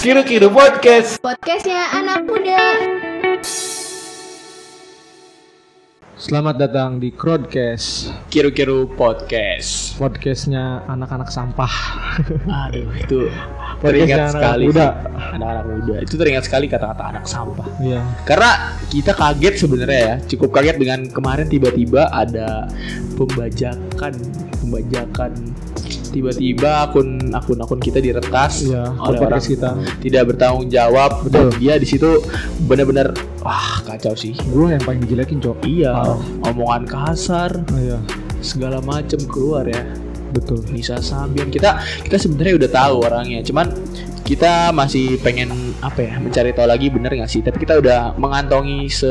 Kiru Kiru Podcast. Podcastnya anak muda. Selamat datang di Crowdcast, Kiru Kiru Podcast. podcastnya anak-anak sampah. Aduh, itu teringat anak sekali. muda. sih. Anak-anak muda. Itu teringat sekali kata-kata anak sampah. Iya. Karena kita kaget sebenarnya ya, cukup kaget dengan kemarin tiba-tiba ada pembajakan, pembajakan tiba-tiba akun akun-akun kita diretas Iya, oleh orang kita. tidak bertanggung jawab Betul. dan dia di situ benar-benar wah kacau sih Gue yang paling dijelekin, Cok. iya Parah. omongan kasar Oh, iya, segala macem keluar ya betul. Nisa Sabian kita kita sebenarnya udah tahu orangnya cuman kita masih pengen apa ya mencari tahu lagi bener nggak sih tapi kita udah mengantongi se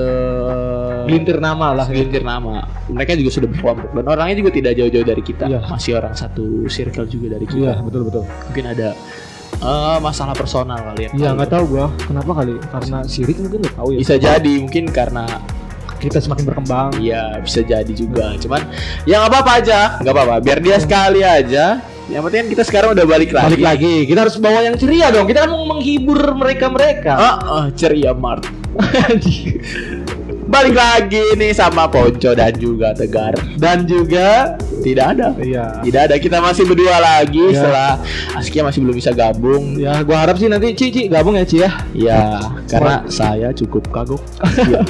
Gelintir nama lah. segelintir nama mereka juga sudah berkelompok dan orangnya juga tidak jauh-jauh dari kita Iya. masih orang satu circle juga dari Iya, kita betul betul. mungkin ada eh, masalah personal kali ya Iya, nggak tahu gua kenapa kali. Karena sirik mungkin nggak tahu ya. bisa jadi mungkin karena Kita semakin berkembang. Iya bisa jadi juga Cuman ya nggak apa-apa aja nggak apa-apa Biar dia sekali aja Yang penting kan kita sekarang udah balik lagi Balik lagi, kita harus bawa yang ceria dong. Kita kan mau menghibur mereka-mereka. Ah, ah, ceria Mart Balik lagi nih sama Ponco dan juga Tegar Dan juga tidak ada Iya. Tidak ada kita masih berdua lagi Ya. Setelah Askia masih belum bisa gabung Ya, gua harap sih nanti Ci, Ci gabung ya, Ci ya. Ya karena saya cukup kagok Ya.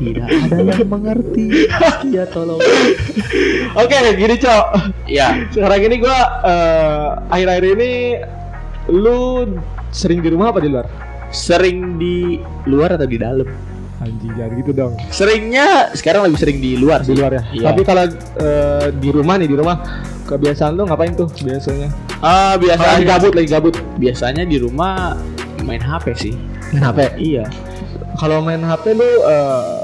Tidak ada yang mengerti Askia tolong Oke, gini, Cok. Ya Sekarang ini gua eh, akhir-akhir ini lu sering di rumah apa di luar? Sering di luar atau di dalam? Anjing jangan gitu dong. Seringnya sekarang lebih sering di luar Di sih. luar ya. Iya. Tapi kalau eh, di rumah nih di rumah kebiasaan lu ngapain tuh biasanya? Ah, lagi biasanya gabut lagi gabut. biasanya di rumah main HP sih. Main HP. Iya. Kalau main HP lu eh,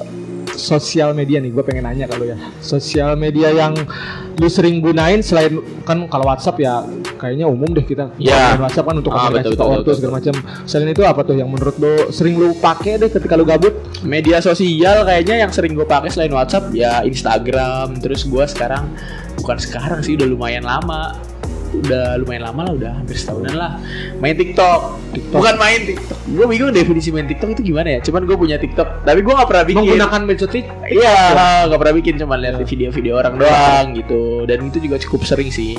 sosial media nih, gue pengen nanya kalau ya. Sosial media yang lu sering gunain selain kan kalau WhatsApp ya kayaknya umum deh kita. Main WhatsApp kan untuk Ah, komunikasi betul, betul, betul, segala macam. Selain itu apa tuh yang menurut lu sering lu pakai deh ketika lu gabut? Media sosial kayaknya yang sering gue pakai selain WhatsApp ya Instagram. Terus gue sekarang bukan sekarang sih udah lumayan lama. Udah lumayan lama lah, udah hampir setahunan lah. Main TikTok. Bukan main TikTok. Gue bingung definisi main TikTok itu gimana ya. Cuman gue punya TikTok, tapi gue nggak pernah bikin. Menggunakan medsos tik- Iya, nggak pernah bikin cuma lihat di video-video orang doang gitu. Dan itu juga cukup sering sih.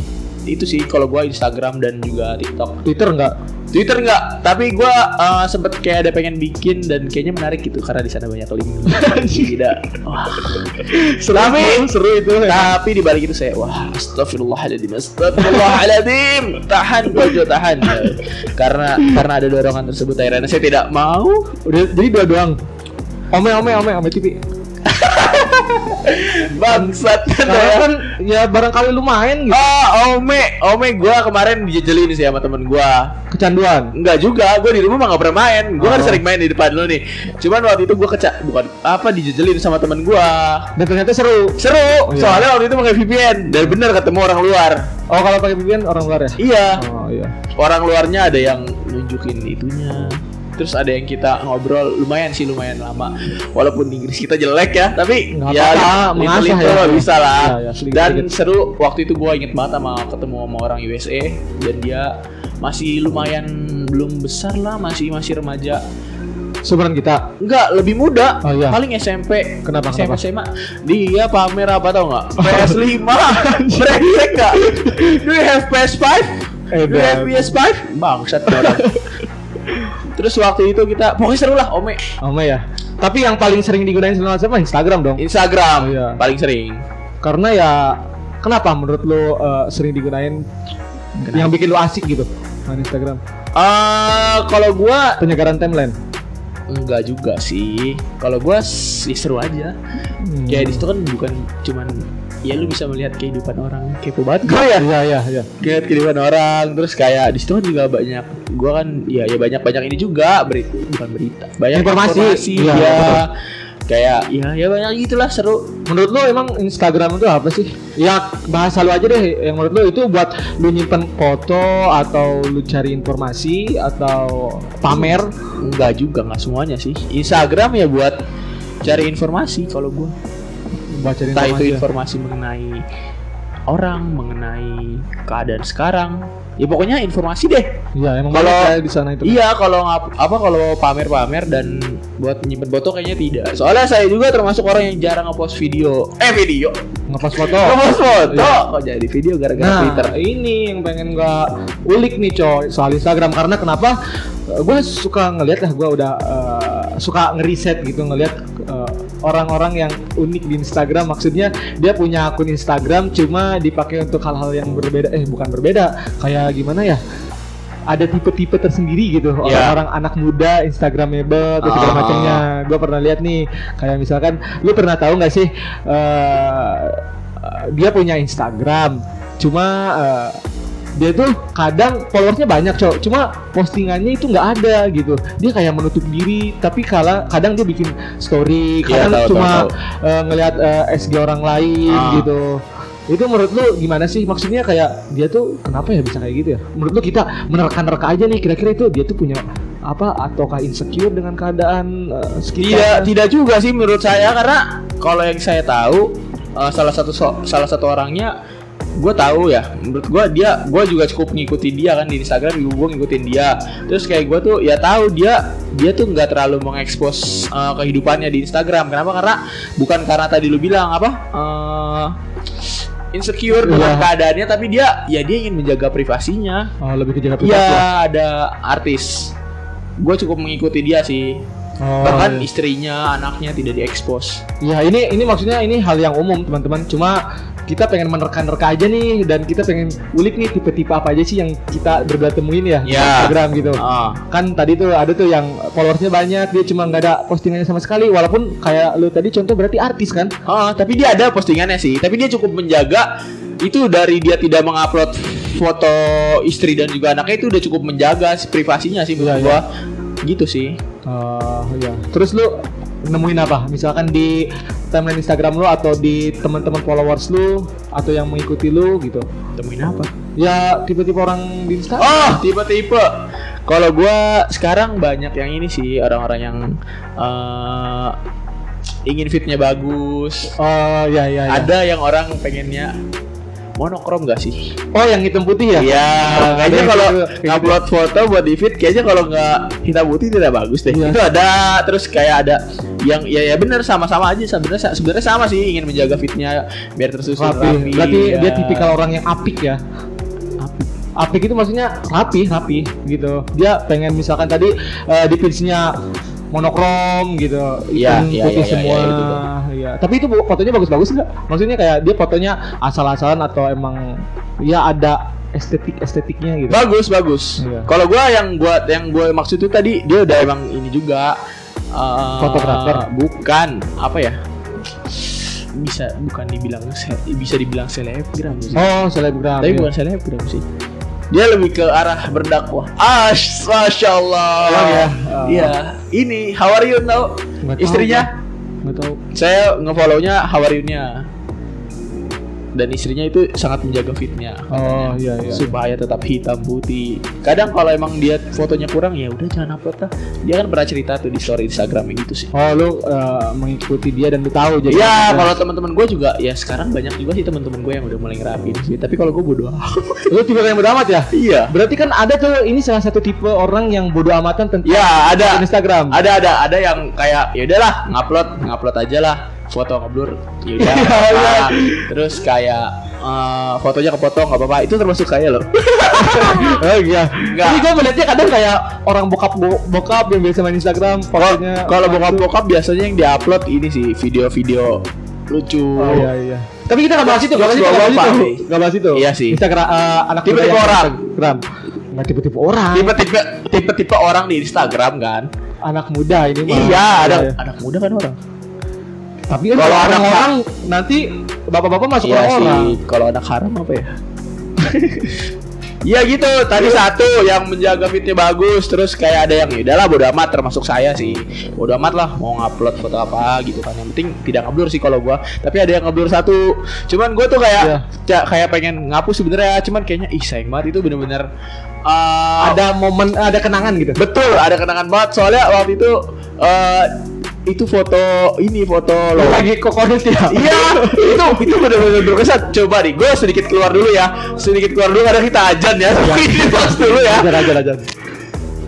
Itu sih kalau gua Instagram dan juga TikTok. Twitter enggak? Twitter nggak, tapi gua eh, sempet kayak ada pengen bikin dan kayaknya menarik gitu karena di sana banyak link. Tidak. Wah. tapi seru itu. tapi di balik itu saya wah astagfirullahaladzim astagfirullahaladzim tahan Bojo tahan karena karena ada dorongan tersebut akhirnya saya tidak mau Udah jadi dua doang. Ome ome ome ome TV. Bangsat Karena kan ya barangkali lu main gitu. Oh, Ome, Ome gua kemarin dijejelin sih sama temen gua. Kecanduan. Enggak juga, gua di rumah mah nggak pernah main. Gua kan Oh. sering main di depan lu nih. Cuman waktu itu gua keca bukan apa dijejelin sama temen gua. Dan ternyata seru. Seru, Oh, iya. soalnya waktu itu pakai VPN dan bener ketemu orang luar. Oh kalau pakai VPN orang luar ya? Iya, Oh iya. orang luarnya ada yang nunjukin itunya. Terus ada yang kita ngobrol lumayan sih lumayan lama. Walaupun Inggris kita jelek ya, tapi Nggak ya apa-apa, mengasah little-little ya. lah bisa lah. Iya, iya, sedikit- dan sedikit. seru waktu itu gua inget banget sama ketemu sama orang USA dan dia masih lumayan belum besar lah, masih masih remaja. Sebenarnya kita. Enggak, lebih muda. Oh, iya. Paling SMP. Kenapa, SMP kenapa? SMA. Dia pamer apa tau nggak? PS5. Brengsek nggak? Do you have PS5? Eh, Do you have Dan. PS5? Bangsat orang. Terus waktu itu kita pokoknya seru lah Ome. Ome ya. Tapi yang paling sering digunain sama siapa? Instagram dong. Instagram Oh, iya. paling sering. Karena ya kenapa menurut lu uh, sering digunain yang bikin lu asik gitu main Instagram? Eh kalau gua Penyegaran timeline. enggak juga sih. Kalau gua sih seru aja. Hmm. Kayak di situ kan bukan cuman ya lu bisa melihat kehidupan orang kepo banget gue ya Iya iya iya. lihat kehidupan orang terus kayak di situ kan juga banyak gua kan ya ya banyak banyak ini juga berita bukan berita banyak Informasi. informasi, ya betul. kayak ya ya banyak gitulah seru Menurut lu emang Instagram itu apa sih? Ya bahasa lu aja deh yang menurut lu itu buat lu nyimpen foto atau lu cari informasi atau pamer enggak juga nggak semuanya sih Instagram ya buat cari informasi kalau buat cari entah itu informasi. ya? informasi mengenai orang mengenai keadaan sekarang. Ya pokoknya informasi deh. Iya, emang Kalau- banyak di sana itu. iya kalau apa kalau pamer-pamer dan buat nyimpen foto kayaknya tidak. Soalnya saya juga termasuk orang yang jarang ngepost video. Eh video. Ngepost foto. ngepost foto. Iya. kok jadi video gara-gara Nah, Twitter? ini yang pengen gua ulik nih coy soal Instagram. Karena kenapa? Gue suka ngelihat lah gue udah eh, suka ngeriset gitu ngelihat eh, orang-orang yang unik di Instagram. Maksudnya dia punya akun Instagram cuma dipakai untuk hal-hal yang berbeda. Eh bukan berbeda kayak gimana ya? Ada tipe-tipe tersendiri gitu. Ya. orang-orang anak muda Instagramable atau segala Ah. macamnya. Gue pernah lihat nih kayak misalkan lu pernah tahu nggak sih eh, dia punya Instagram cuma eh, dia tuh kadang followersnya banyak cowok cuma postingannya itu nggak ada gitu. Dia kayak menutup diri tapi kala kadang dia bikin story Iya, kadang tahu, cuma tahu, eh, ngelihat eh, SG orang lain Ah. gitu. Itu menurut lu gimana sih? Maksudnya kayak dia tuh kenapa ya bisa kayak gitu ya? Menurut lu kita menerka-nerka aja nih kira-kira itu dia tuh punya apa ataukah insecure dengan keadaan Tidak, sekitar? Tidak juga sih menurut saya karena kalau yang saya tahu eh, salah satu so- salah satu orangnya gue tahu ya menurut gue dia gue juga cukup ngikutin dia kan di Instagram gue ngikutin dia. Terus kayak gue tuh ya tahu dia dia tuh nggak terlalu mengekspos eh, kehidupannya di Instagram. Kenapa? Karena bukan karena tadi lu bilang apa eh, insecure dengan Iya. keadaannya tapi dia ya dia ingin menjaga privasinya. Oh, lebih ke jaga privasi Iya ya? ada artis. Gue cukup mengikuti dia sih Oh, bahkan iya. istrinya anaknya tidak diekspos Ya ini ini maksudnya ini hal yang umum teman-teman. Cuma kita pengen menerka-nerka aja nih dan kita pengen ulik nih tipe-tipe apa aja sih yang kita berdua temuin ya di Ya. Instagram gitu. ah Kan tadi tuh ada tuh yang followersnya banyak dia cuma nggak ada postingannya sama sekali walaupun kayak lu tadi contoh berarti artis kan? Ah, tapi dia ada postingannya sih tapi dia cukup menjaga itu dari dia tidak mengupload foto istri dan juga anaknya itu udah cukup menjaga si privasinya sih menurut Iya, gua gitu sih Oh ya. Terus lu nemuin apa? Misalkan di timeline Instagram lu atau di teman-teman followers lu atau yang mengikuti lu gitu. temuin apa Ya tipe-tipe orang di Instagram. oh tipe-tipe kalau gua sekarang banyak yang ini sih orang-orang yang eh, ingin fitnya bagus Oh ya ya. ya. ada yang orang pengennya monokrom gak sih Oh yang hitam putih ya? Iya, kayaknya kalau kayak gitu. upload foto buat di feed kayaknya kalau nggak hitam putih tidak bagus deh. Iya. Itu ada terus kayak ada yang ya ya bener sama-sama aja sebenarnya sebenarnya sama sih ingin menjaga fitnya biar tersusun rapi. rapi. Berarti ya. dia tipikal orang yang apik ya. Apik itu maksudnya rapi, rapi gitu. Dia pengen misalkan tadi eh, di feeds-nya monokrom gitu, Iya, hitam iya, putih iya, semua. iya, itu Iya. Tapi itu fotonya bagus-bagus nggak? Maksudnya kayak dia fotonya asal-asalan atau emang ya ada estetik-estetiknya gitu. Bagus bagus. Iya. Kalau gua yang buat yang gue maksud itu tadi dia udah emang ini juga eh, Fotografer? Bukan apa ya? Bisa bukan dibilang bisa dibilang selebgram sih. Oh, selebgram. Tapi iya. bukan selebgram sih. Dia lebih ke arah berdakwah. Ash, masya Allah. Oh, ya. Iya. Ini how are you? Nggak tahu Istrinya? Nggak tahu. Saya ngefollownya how are you-nya. Dan istrinya itu sangat menjaga fitnya. Oh, iya iya. supaya tetap hitam putih. Kadang kalau emang dia fotonya kurang ya udah jangan upload lah. Dia kan pernah cerita tuh di story Instagramnya gitu sih. Oh, lu eh, mengikuti dia dan lu tahu jadi. Ya kalau teman-teman gue juga ya sekarang banyak juga sih teman-teman gue yang udah mulai ngerapin sih. Tapi kalau gue bodoh. lu tipe yang bodo amat ya? iya. Berarti kan ada tuh ini salah satu tipe orang yang bodo amatan tentang Ya ada Instagram. ada ada ada yang kayak ya udahlah ngupload ngupload aja lah foto ngeblur ya udah Iya, terus kayak eh, fotonya kepotong nggak apa-apa itu termasuk saya loh oh iya. Nggak. Tapi gue melihatnya kadang kayak orang bokap bo- bokap yang biasa main Instagram fotonya. kalau bokap bokap biasanya yang diupload ini sih video-video lucu Oh iya iya. Tapi kita nggak bahas itu, nggak bahas itu, nggak bahas itu. Iya sih. Instagram eh, anak Tipe-tipe orang. Instagram. Nggak tipe-tipe orang. tipe-tipe tipe-tipe orang di Instagram kan Anak muda ini mah. iya ada Iya. anak muda kan orang Tapi kan Kalau anak orang-orang nanti bapak-bapak masuk iya orang-orang. sih kalau anak haram apa ya Iya gitu, tadi satu yang menjaga fitnya bagus, terus kayak ada yang ya udahlah bodo amat termasuk saya sih. Bodo amat lah mau ngupload foto apa gitu kan. Yang penting tidak ngeblur sih kalau gua. Tapi ada yang ngeblur satu. Cuman gua tuh kayak Iya. ca- kayak pengen ngapus sebenarnya, cuman kayaknya ih sayang banget itu bener-bener uh, Ada momen ada kenangan gitu. Betul, ada kenangan banget soalnya waktu itu eh itu foto ini foto lo Lagi kokonut ya. iya itu itu benar-benar berkesan. Coba nih gue sedikit keluar dulu ya. Sedikit keluar dulu karena kita ajan ya. Ini pas dulu ya. Ajar ajar ajar.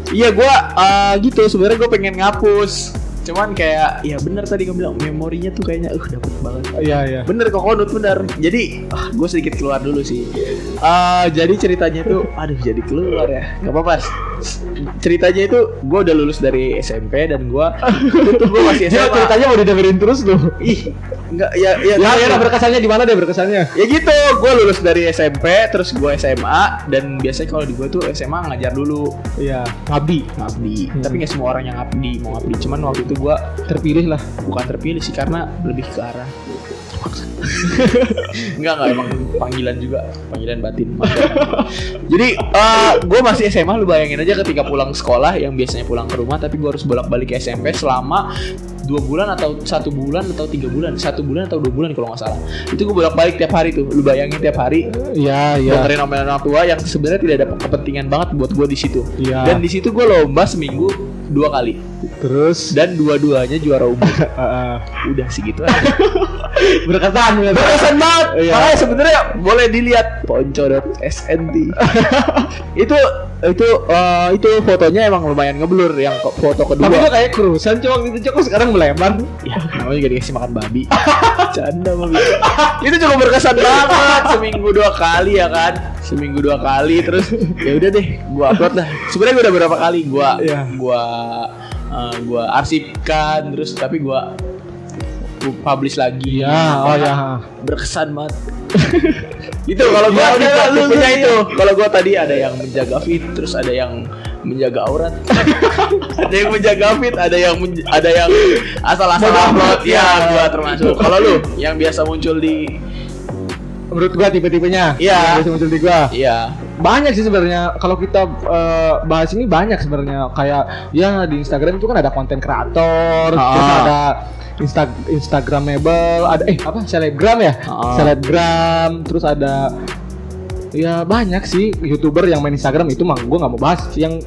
iya gue uh, gitu. Sebenarnya gue pengen ngapus cuman kayak ya bener tadi kamu bilang memorinya tuh kayaknya uh dapet banget Iya iya. bener kok konut bener jadi ah, gue sedikit keluar dulu sih Ah, jadi ceritanya itu aduh jadi keluar ya nggak apa-apa ceritanya itu gue udah lulus dari SMP dan gue itu gue masih SMA ceritanya mau didengerin terus tuh. ih nggak ya ya Ya, ya, ya, berkesannya di mana deh berkesannya? ya gitu gue lulus dari SMP terus gue SMA dan biasanya kalau di gue tuh SMA ngajar dulu Iya, ngabdi. ngabdi Hmm. tapi nggak semua orang yang ngabdi mau ngabdi cuman waktu itu gue Terpilih lah. bukan terpilih sih karena lebih ke arah Enggak enggak emang panggilan juga panggilan batin Maaf ya. jadi gue masih SMA lu bayangin aja ketika pulang sekolah yang biasanya pulang ke rumah tapi gue harus bolak balik ke SMP selama dua bulan atau satu bulan atau tiga bulan satu bulan atau dua bulan kalau nggak salah itu gue bolak balik tiap hari tuh lu bayangin tiap hari Iya, iya. dengerin omelan orang tua yang sebenarnya tidak ada kepentingan banget buat gue di situ Iya. dan di situ gue lomba seminggu dua kali Terus dan dua-duanya juara umum udah sih gitu aja berkesan ya. Berkesan banget. Iya. Makanya sebenarnya boleh dilihat ponco.snt. itu itu eh, itu fotonya emang lumayan ngeblur yang foto kedua. Tapi kok kayak kerusan cowok gitu cowok sekarang melebar. ya, namanya juga dikasih makan babi. Canda gitu. itu cukup berkesan banget seminggu dua kali ya kan. Seminggu dua kali terus ya udah deh gua upload lah. Sebenarnya gua udah berapa kali gua Iya. gua eh, gua arsipkan terus tapi gua gua publish lagi. Iya, oh ya. berkesan banget itu kalau gua Ya, ada udah, lu- lu- itu kalau gua tadi ada yang menjaga fit terus ada yang menjaga aurat ada yang menjaga fit ada yang ada yang asal-asal upload ya ya. gua termasuk kalau lu yang biasa muncul di Menurut gua tipe-tipenya. Iya. Biasa muncul di gua. iya Banyak sih sebenarnya kalau kita eh, bahas ini banyak sebenarnya kayak ya di Instagram itu kan ada konten kreator, Ah. terus ada Insta Instagramable, ada eh apa selebgram ya? Ah. Selebgram, terus ada ya banyak sih youtuber yang main Instagram itu mah gua nggak mau bahas yang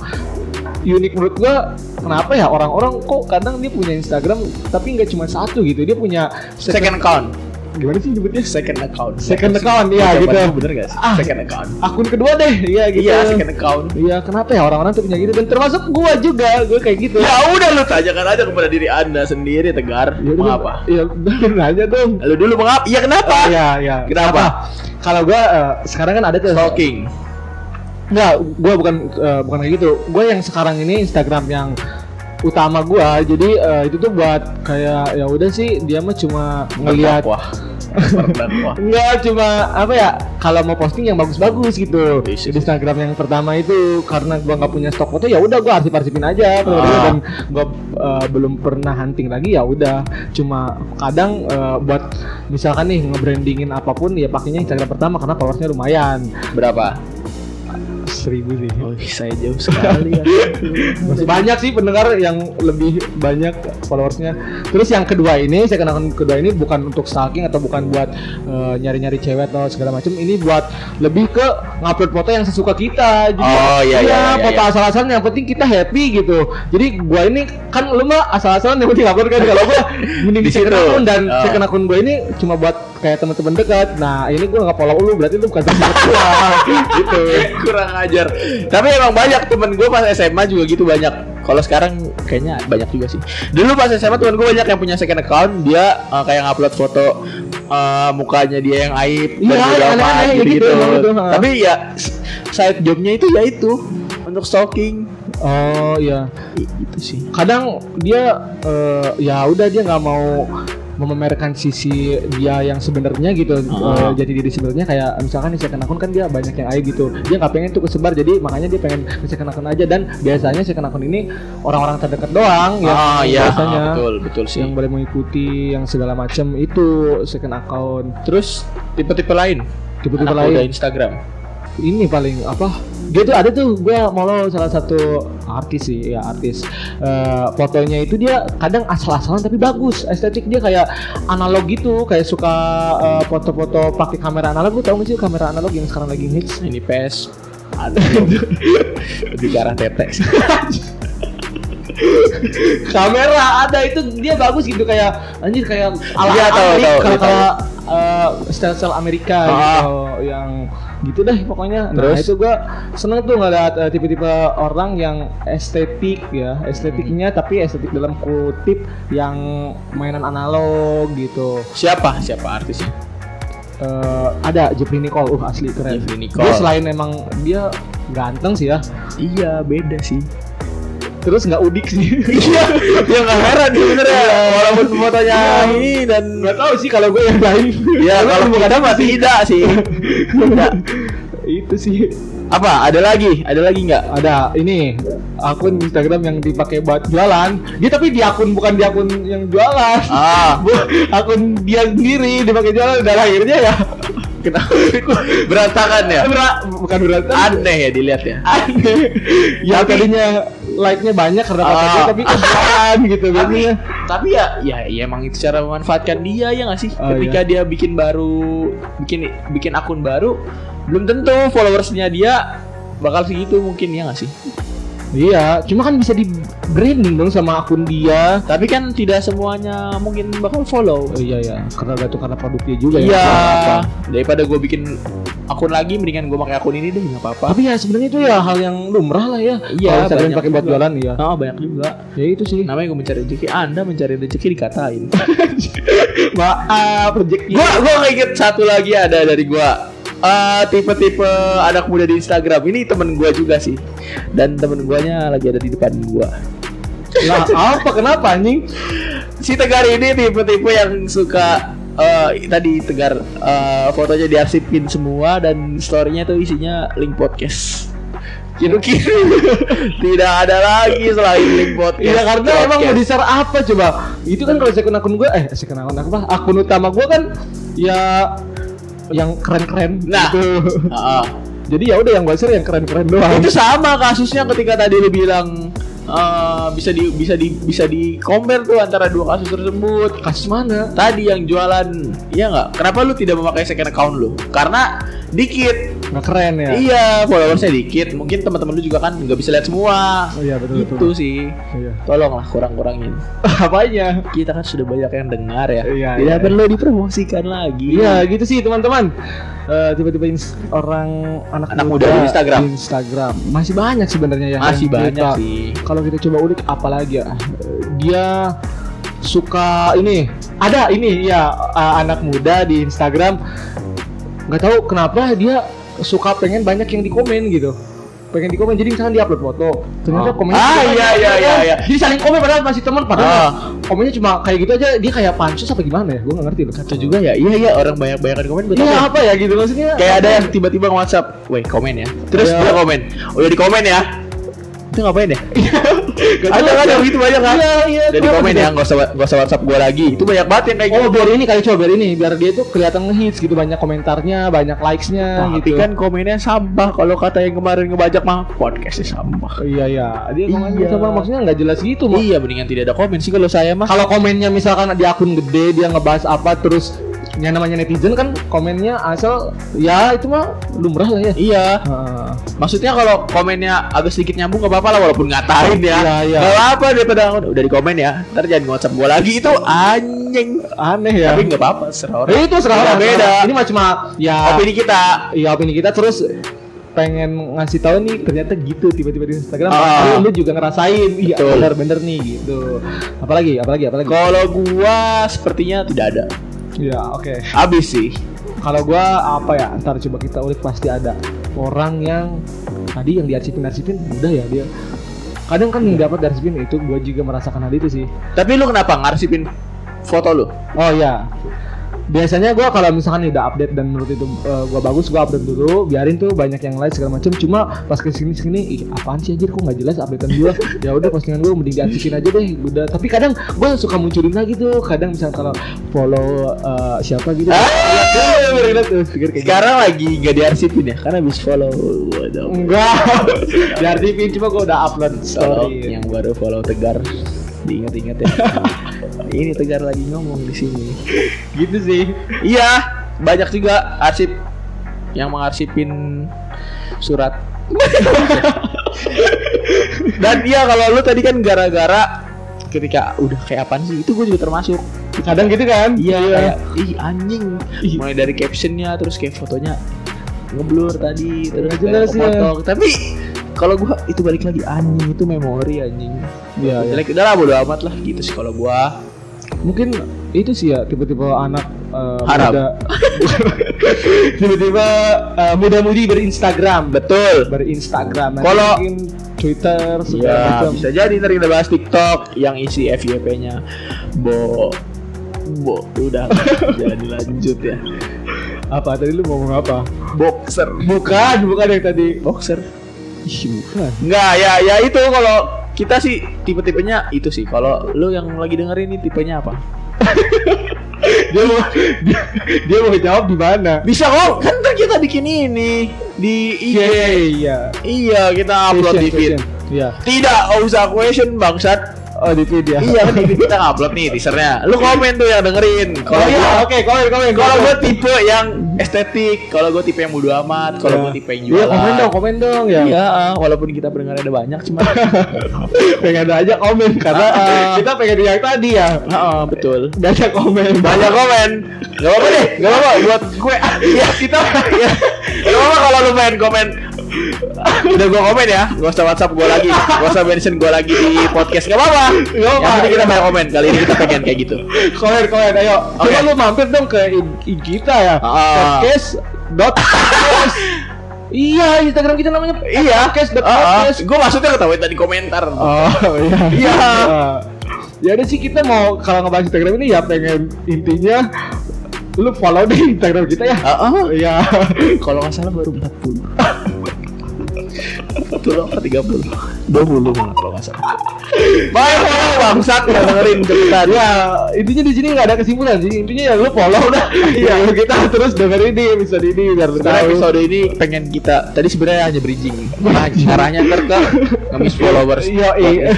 unik menurut gua kenapa ya orang-orang kok kadang dia punya Instagram tapi nggak cuma satu gitu dia punya second account gimana sih nyebutnya second account Second account, iya, gitu. Bener gak sih Ah. second account akun kedua deh iya gitu iya second account Iya, kenapa ya orang-orang tuh punya gitu dan termasuk gua juga, gua kayak gitu. ya udah lu tanyakan aja kepada diri anda sendiri tegar Ya udah, mengapa Iya, bener aja dong. lu dulu mengapa iya kenapa Iya, iya. Kenapa? Kalau gua eh, sekarang kan ada tuh stalking Enggak, gua bukan eh, bukan kayak gitu. Gua yang sekarang ini Instagram yang utama gua. Jadi eh, itu tuh buat kayak ya udah sih dia mah cuma ngelihat Enggak cuma apa ya kalau mau posting yang bagus-bagus gitu. Yes, di yes. Instagram yang pertama itu karena gua nggak punya stok foto ya udah gua arsip-arsipin aja. Foto-foto Ah. dan gua uh, belum pernah hunting lagi ya udah. Cuma kadang uh, buat misalkan nih nge-brandingin apa pun ya pakainya Instagram pertama karena followersnya lumayan. Berapa seribu sih. Oh saya jauh sekali ya. Masih banyak sih pendengar yang lebih banyak followersnya. Terus yang kedua ini saya kenakan kedua ini bukan untuk stalking atau bukan buat eh, nyari-nyari cewek atau segala macam ini buat lebih ke ngupload foto yang sesuka kita. Jadi Oh, iya, iya, iya, foto iya. asal-asalan yang penting kita happy gitu. Jadi gua ini kan lu mah asal-asalan yang penting upload kan. Kalau gua mending Di akun dan Oh. second akun gua ini cuma buat kayak teman-teman dekat. Nah ini gua nggak follow lu berarti lu bukan teman gua. Gitu. Kurang ajar. Tapi emang banyak temen gue pas SMA juga gitu banyak. Kalau sekarang kayaknya banyak juga sih. Dulu pas SMA temen gue banyak yang punya second account. Dia uh, kayak ngupload foto uh, mukanya dia yang aib Iya, aneh-aneh gitu, gitu, gitu, ha. tapi ya side jobnya itu ya itu. Untuk stalking. Oh iya. Itu sih. Kadang dia eh, ya udah dia nggak mau memamerkan sisi dia yang sebenarnya gitu Ah. eh, jadi diri sebenarnya kayak misalkan di second akun kan dia banyak yang aib gitu. Dia nggak pengen tuh kesebar jadi makanya dia pengen ke second akun aja. Dan biasanya second akun ini orang-orang terdekat doang yang ah iya. biasanya. Ah, betul betul sih. Yang boleh mengikuti yang segala macam itu second account terus tipe-tipe lain? Tipe-tipe lain. muda Instagram ini paling apa dia tuh ada tuh gue follow salah satu artis sih ya artis. Eh, fotonya itu dia kadang asal-asalan tapi bagus estetik dia kayak analog gitu kayak suka eh, foto-foto pakai kamera analog. Lu tau gak sih kamera analog yang sekarang lagi hits? Ini PS ada. Ke arah tete sih. kamera ada itu dia bagus gitu kayak anjir kayak ala Iya, tahu, tahu, kalau tahu. kalau uh, style-style Amerika Ah. gitu yang gitu deh pokoknya nah Terus? itu gua seneng tuh ngeliat uh, tipe-tipe orang yang estetik ya estetiknya Hmm. tapi estetik dalam kutip yang mainan analog gitu Siapa? Siapa artisnya? Eh, ada Jeffrey Nicole uh asli keren Jeffrey Nicole. dia selain emang dia ganteng sih ya Iya, beda sih. Terus nggak udik sih Iya, ya nggak heran sebenarnya. Walaupun fotonya ini dan nggak tahu sih kalau gue yang lain ya kalau bukan kita mah tidak sih. Tidak. itu sih Apa? Ada lagi? Ada lagi nggak? ada ini akun Instagram yang dipakai buat jualan dia tapi di akun bukan di akun yang jualan Ah, Bu- akun dia sendiri dipakai jualan dan akhirnya ya kenapa? Berantakan ya? Bukan berat Aneh ya dilihat ya. aneh ya Tapi- tadinya like-nya banyak karena kata Ah. dia tapi kan jualan gitu Tapi, biasanya tapi ya, ya, ya emang itu cara memanfaatkan dia ya nggak sih? Oh, Ketika dia bikin baru, bikin bikin akun baru, belum tentu followersnya dia bakal segitu mungkin ya nggak sih? Iya, cuma kan bisa di branding dong sama akun dia. Tapi kan tidak semuanya mungkin bakal follow. Oh, iya ya, karena itu karena produknya juga Iya. ya. apa-apa. Daripada gue bikin akun lagi, mendingan gue pakai akun ini deh nggak apa-apa. Tapi ya sebenarnya itu ya hal yang lumrah lah ya. Iya, Kalau pakai buat jualan iya. Oh banyak juga. Ya itu sih. Namanya gue mencari rezeki. Anda mencari rezeki dikatain. Maaf, rezeki. gua gua inget satu lagi ada dari gua. Eh, tipe-tipe anak muda di Instagram ini temen gua juga sih. Dan temen guanya lagi ada di depan gua. Lah, apa kenapa anjing? Si Tegar ini tipe-tipe yang suka eh, tadi Tegar eh, fotonya diarsipin semua dan storynya tuh isinya link podcast. Kira-kira tidak ada lagi selain link podcast. Iya karena emang mau Podcast. di share apa coba? Itu kan kalau akun akun gue, eh akun akun apa? Akun utama gue kan ya yang keren-keren Nah. gitu. Heeh. Jadi ya udah yang gue share yang keren-keren doang. itu sama kasusnya ketika tadi lu bilang eh, bisa di bisa di bisa di compare tuh antara dua kasus tersebut kasus mana? tadi yang jualan iya nggak kenapa lu tidak memakai second account lu karena dikit Nggak keren ya? iya followersnya dikit mungkin teman-teman lu juga kan nggak bisa lihat semua Oh iya betul itu betul. sih Iya. tolonglah kurang-kurangin Apanya? kita kan sudah banyak yang dengar ya Iya, tidak iya, perlu dipromosikan lagi Iya gitu sih teman-teman. Eh, tiba-tiba ins- orang anak, Anak muda di Instagram. di Instagram masih banyak sebenarnya ya. masih yang banyak kita- sih Kalau kita coba ulik apalagi ya, dia suka ini ada ini ya eh, anak muda di Instagram nggak tahu kenapa dia suka pengen banyak yang di komen gitu pengen di komen jadi misalkan dia upload foto ternyata Oh. komennya Ah, iya, iya, ya iya, iya. jadi saling komen padahal masih teman padahal Ah. komennya cuma kayak gitu aja dia kayak pansus apa gimana ya gue nggak ngerti loh itu juga ya iya iya orang banyak banyak komen betul Iya apa ya gitu maksudnya kayak ada yang tiba-tiba nge-WhatsApp, "Weh, komen ya." Terus Iya. dia komen, "Oh, ya di komen ya." Itu ngapain ya? Ada kan ya. yang gitu banyak kan? Iya iya kenapa komen ya, nggak usah nggak usah WhatsApp gua lagi. Itu banyak banget yang kayak Oh gitu. biar ini kali coba biar ini biar dia tuh kelihatan ngehits gitu banyak komentarnya banyak likesnya Tapi gitu kan komennya sampah kalau kata yang kemarin ngebajak mah podcastnya sampah. iya iya dia komen Iya. sama maksudnya nggak jelas gitu Mak. Iya, mendingan tidak ada komen sih kalau saya mah. kalau komennya misalkan di akun gede dia ngebahas apa terus yang namanya netizen kan komennya asal ya itu mah lumrah lah ya Iya, Heeh. maksudnya kalau komennya agak sedikit nyambung nggak apa-apa lah walaupun ngatain ya. Iya, iya. Nggak apa-apa daripada udah di komen ya. Ntar jangan WhatsApp gua lagi itu anjing. aneh ya Tapi nggak apa-apa, serah orang. Itu sekarang beda. ini mah cuma ya Opini kita. Iya opini kita terus pengen ngasih tahu nih ternyata gitu tiba-tiba di Instagram Ah. lu, juga ngerasain iya bener-bener nih gitu apalagi apalagi apalagi Kalau gua sepertinya tidak ada. Iya oke Habis sih. kalau gua apa ya ntar coba kita ulik pasti ada orang yang tadi yang diarsipin arsipin udah ya dia kadang kan yang dapat diarsipin itu gua juga merasakan hal itu sih Tapi lu kenapa ngarsipin foto lu? oh ya biasanya gua kalau misalkan udah update dan menurut itu eh, gua bagus gua update dulu biarin tuh banyak yang lain segala macam cuma pas ke sini apaan sih anjir kok nggak jelas updatean gua? Ya udah postingan gua mending diarsipin aja deh udah. Tapi kadang gua suka munculin lagi tuh kadang misalnya kalau follow eh, siapa gitu. Ah. Sekarang lagi nggak diarsipin ya, karena habis follow. Enggak. Diarsipin cuma gua udah upload story. Yang baru follow Tegar diingat-ingat ya. Ini Tegar lagi ngomong di sini. gitu sih Iya, banyak juga arsip yang mengarsipin surat. Dan iya kalau lu tadi kan gara-gara ketika udah kayak apaan sih itu gue juga termasuk Kadang gitu kan? iya kayak ih anjing mulai dari captionnya terus kayak fotonya ngeblur tadi terus Nggak jelas ya. tapi kalau gua itu balik lagi anjing itu memori anjing. Iya, iya. jelek udah lah bodo amat lah gitu sih kalau gua. Mungkin itu sih ya tipe-tipe anak eh, Haram. muda tiba-tiba eh, muda-mudi berinstagram. Betul. Berinstagram. Kalau- Twitter segala Iya, macam. bisa jadi ntar kita bahas TikTok yang isi FYP-nya Bo Bo udah jadi lanjut ya. Apa tadi lu ngomong apa? Boxer. Bukan bukan yang tadi. Boxer Enggak ya ya itu kalau kita sih tipe-tipenya itu sih. Kalau lu yang lagi dengerin ini tipenya apa? Dia mau dia, dia mau jawab di mana? Bisa kok kan ntar kita bikin ini di IG. Iya iya iya. Kita upload di feed. iya. Tidak usah question bangsat oh di feed ya. Iya kan di kita upload nih teasernya. Lu komen tuh yang dengerin. Oh iya oke komen komen kalau gue tipe yang estetik kalau gue tipe yang bodo amat kalau gue tipe yang Iya, jualan. komen dong komen dong ya. Iya, walaupun kita pendengar ada banyak cuma pengen ada aja komen karena Ah, ah. kita pengen yang tadi ya. Heeh, betul. Banyak komen. Banyak komen. Gak apa-apa deh gak apa-apa buat gue. Ya kita gak apa-apa kalau lu main komen udah gue komen ya gak usah whatsapp gue lagi gak usah mention gue lagi di podcast gak apa-apa Gak apa-apa. yang kita banyak komen kali ini kita pengen kayak gitu komen komen ayo coba lu mampir dong ke IG kita ya Ah. podcast dot podcast. iya Instagram kita namanya iya podcast dot Ah, ah. podcast gue maksudnya ketahuan tadi komentar oh iya Iya. Ah. ya udah sih kita mau kalau ngebahas Instagram ini ya pengen intinya lu follow deh Instagram kita ya Ah, ah. Iya. kalau nggak salah baru 40 40 apa 30 20 malah kalau nggak salah Baik, bangsat nggak dengerin cepetan ya intinya di sini nggak ada kesimpulan sih intinya ya lu follow dah iya kita terus dengerin ini episode ini biar episode ini pengen kita tadi sebenarnya hanya bridging. Nah, arahnya ntar ke ngemis followers iya iya.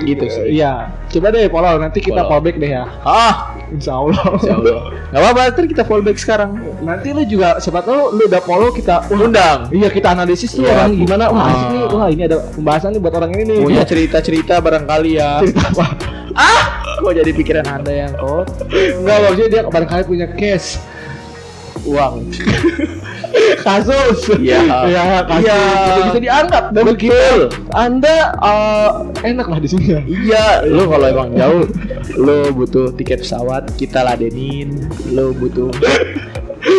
Gitu sih. iya coba deh follow nanti kita Follow. deh ya Ah, insya Allah insya Allah. Gak apa-apa, ntar kita fallback sekarang. nanti lu juga siapa tahu lu udah follow kita Undang. iya kita analisis tuh Iya. orang gimana wah Ah. nih wah ini ada pembahasan nih buat orang ini nih Punya cerita-cerita barangkali ya. cerita apa Ah, kok jadi pikiran anda yang kot? enggak maksudnya dia barangkali punya cash Uang. kasus Iya. ya kasus Iya. Itu bisa dianggap dan Betul. anda eh, enak lah di sini ya Iya, lu kalau emang jauh, lu butuh tiket pesawat, kita ladenin. Lu butuh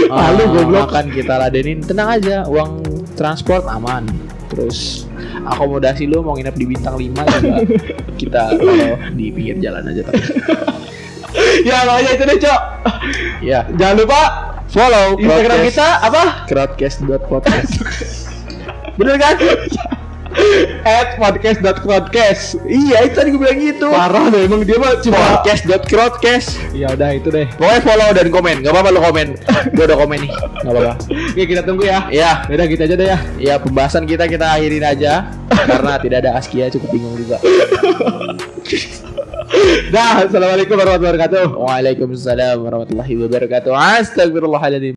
Ah, lu goblok. makan kita ladenin. Tenang aja, uang transport aman. Terus akomodasi lu mau nginep di bintang 5 juga kita taruh di pinggir jalan aja tapi. ya makanya itu deh cok Ya, jangan lupa follow Instagram Crowdcast- kita apa? Crowdcast.podcast. Bener kan? at podcast.podcast iya, itu tadi gue bilang gitu. parah deh emang dia mah cuma Podcast.crowdcast. ya udah itu deh. Pokoknya follow dan komen, gak apa-apa lu komen. Gue udah komen nih, gak apa-apa. Oke kita tunggu ya. Ya, udah gitu aja deh ya. Ya pembahasan kita kita akhirin aja. Karena tidak ada Askia, cukup bingung juga dah assalamualaikum warahmatullahi wabarakatuh. Waalaikumsalam warahmatullahi wabarakatuh. Astagfirullahaladzim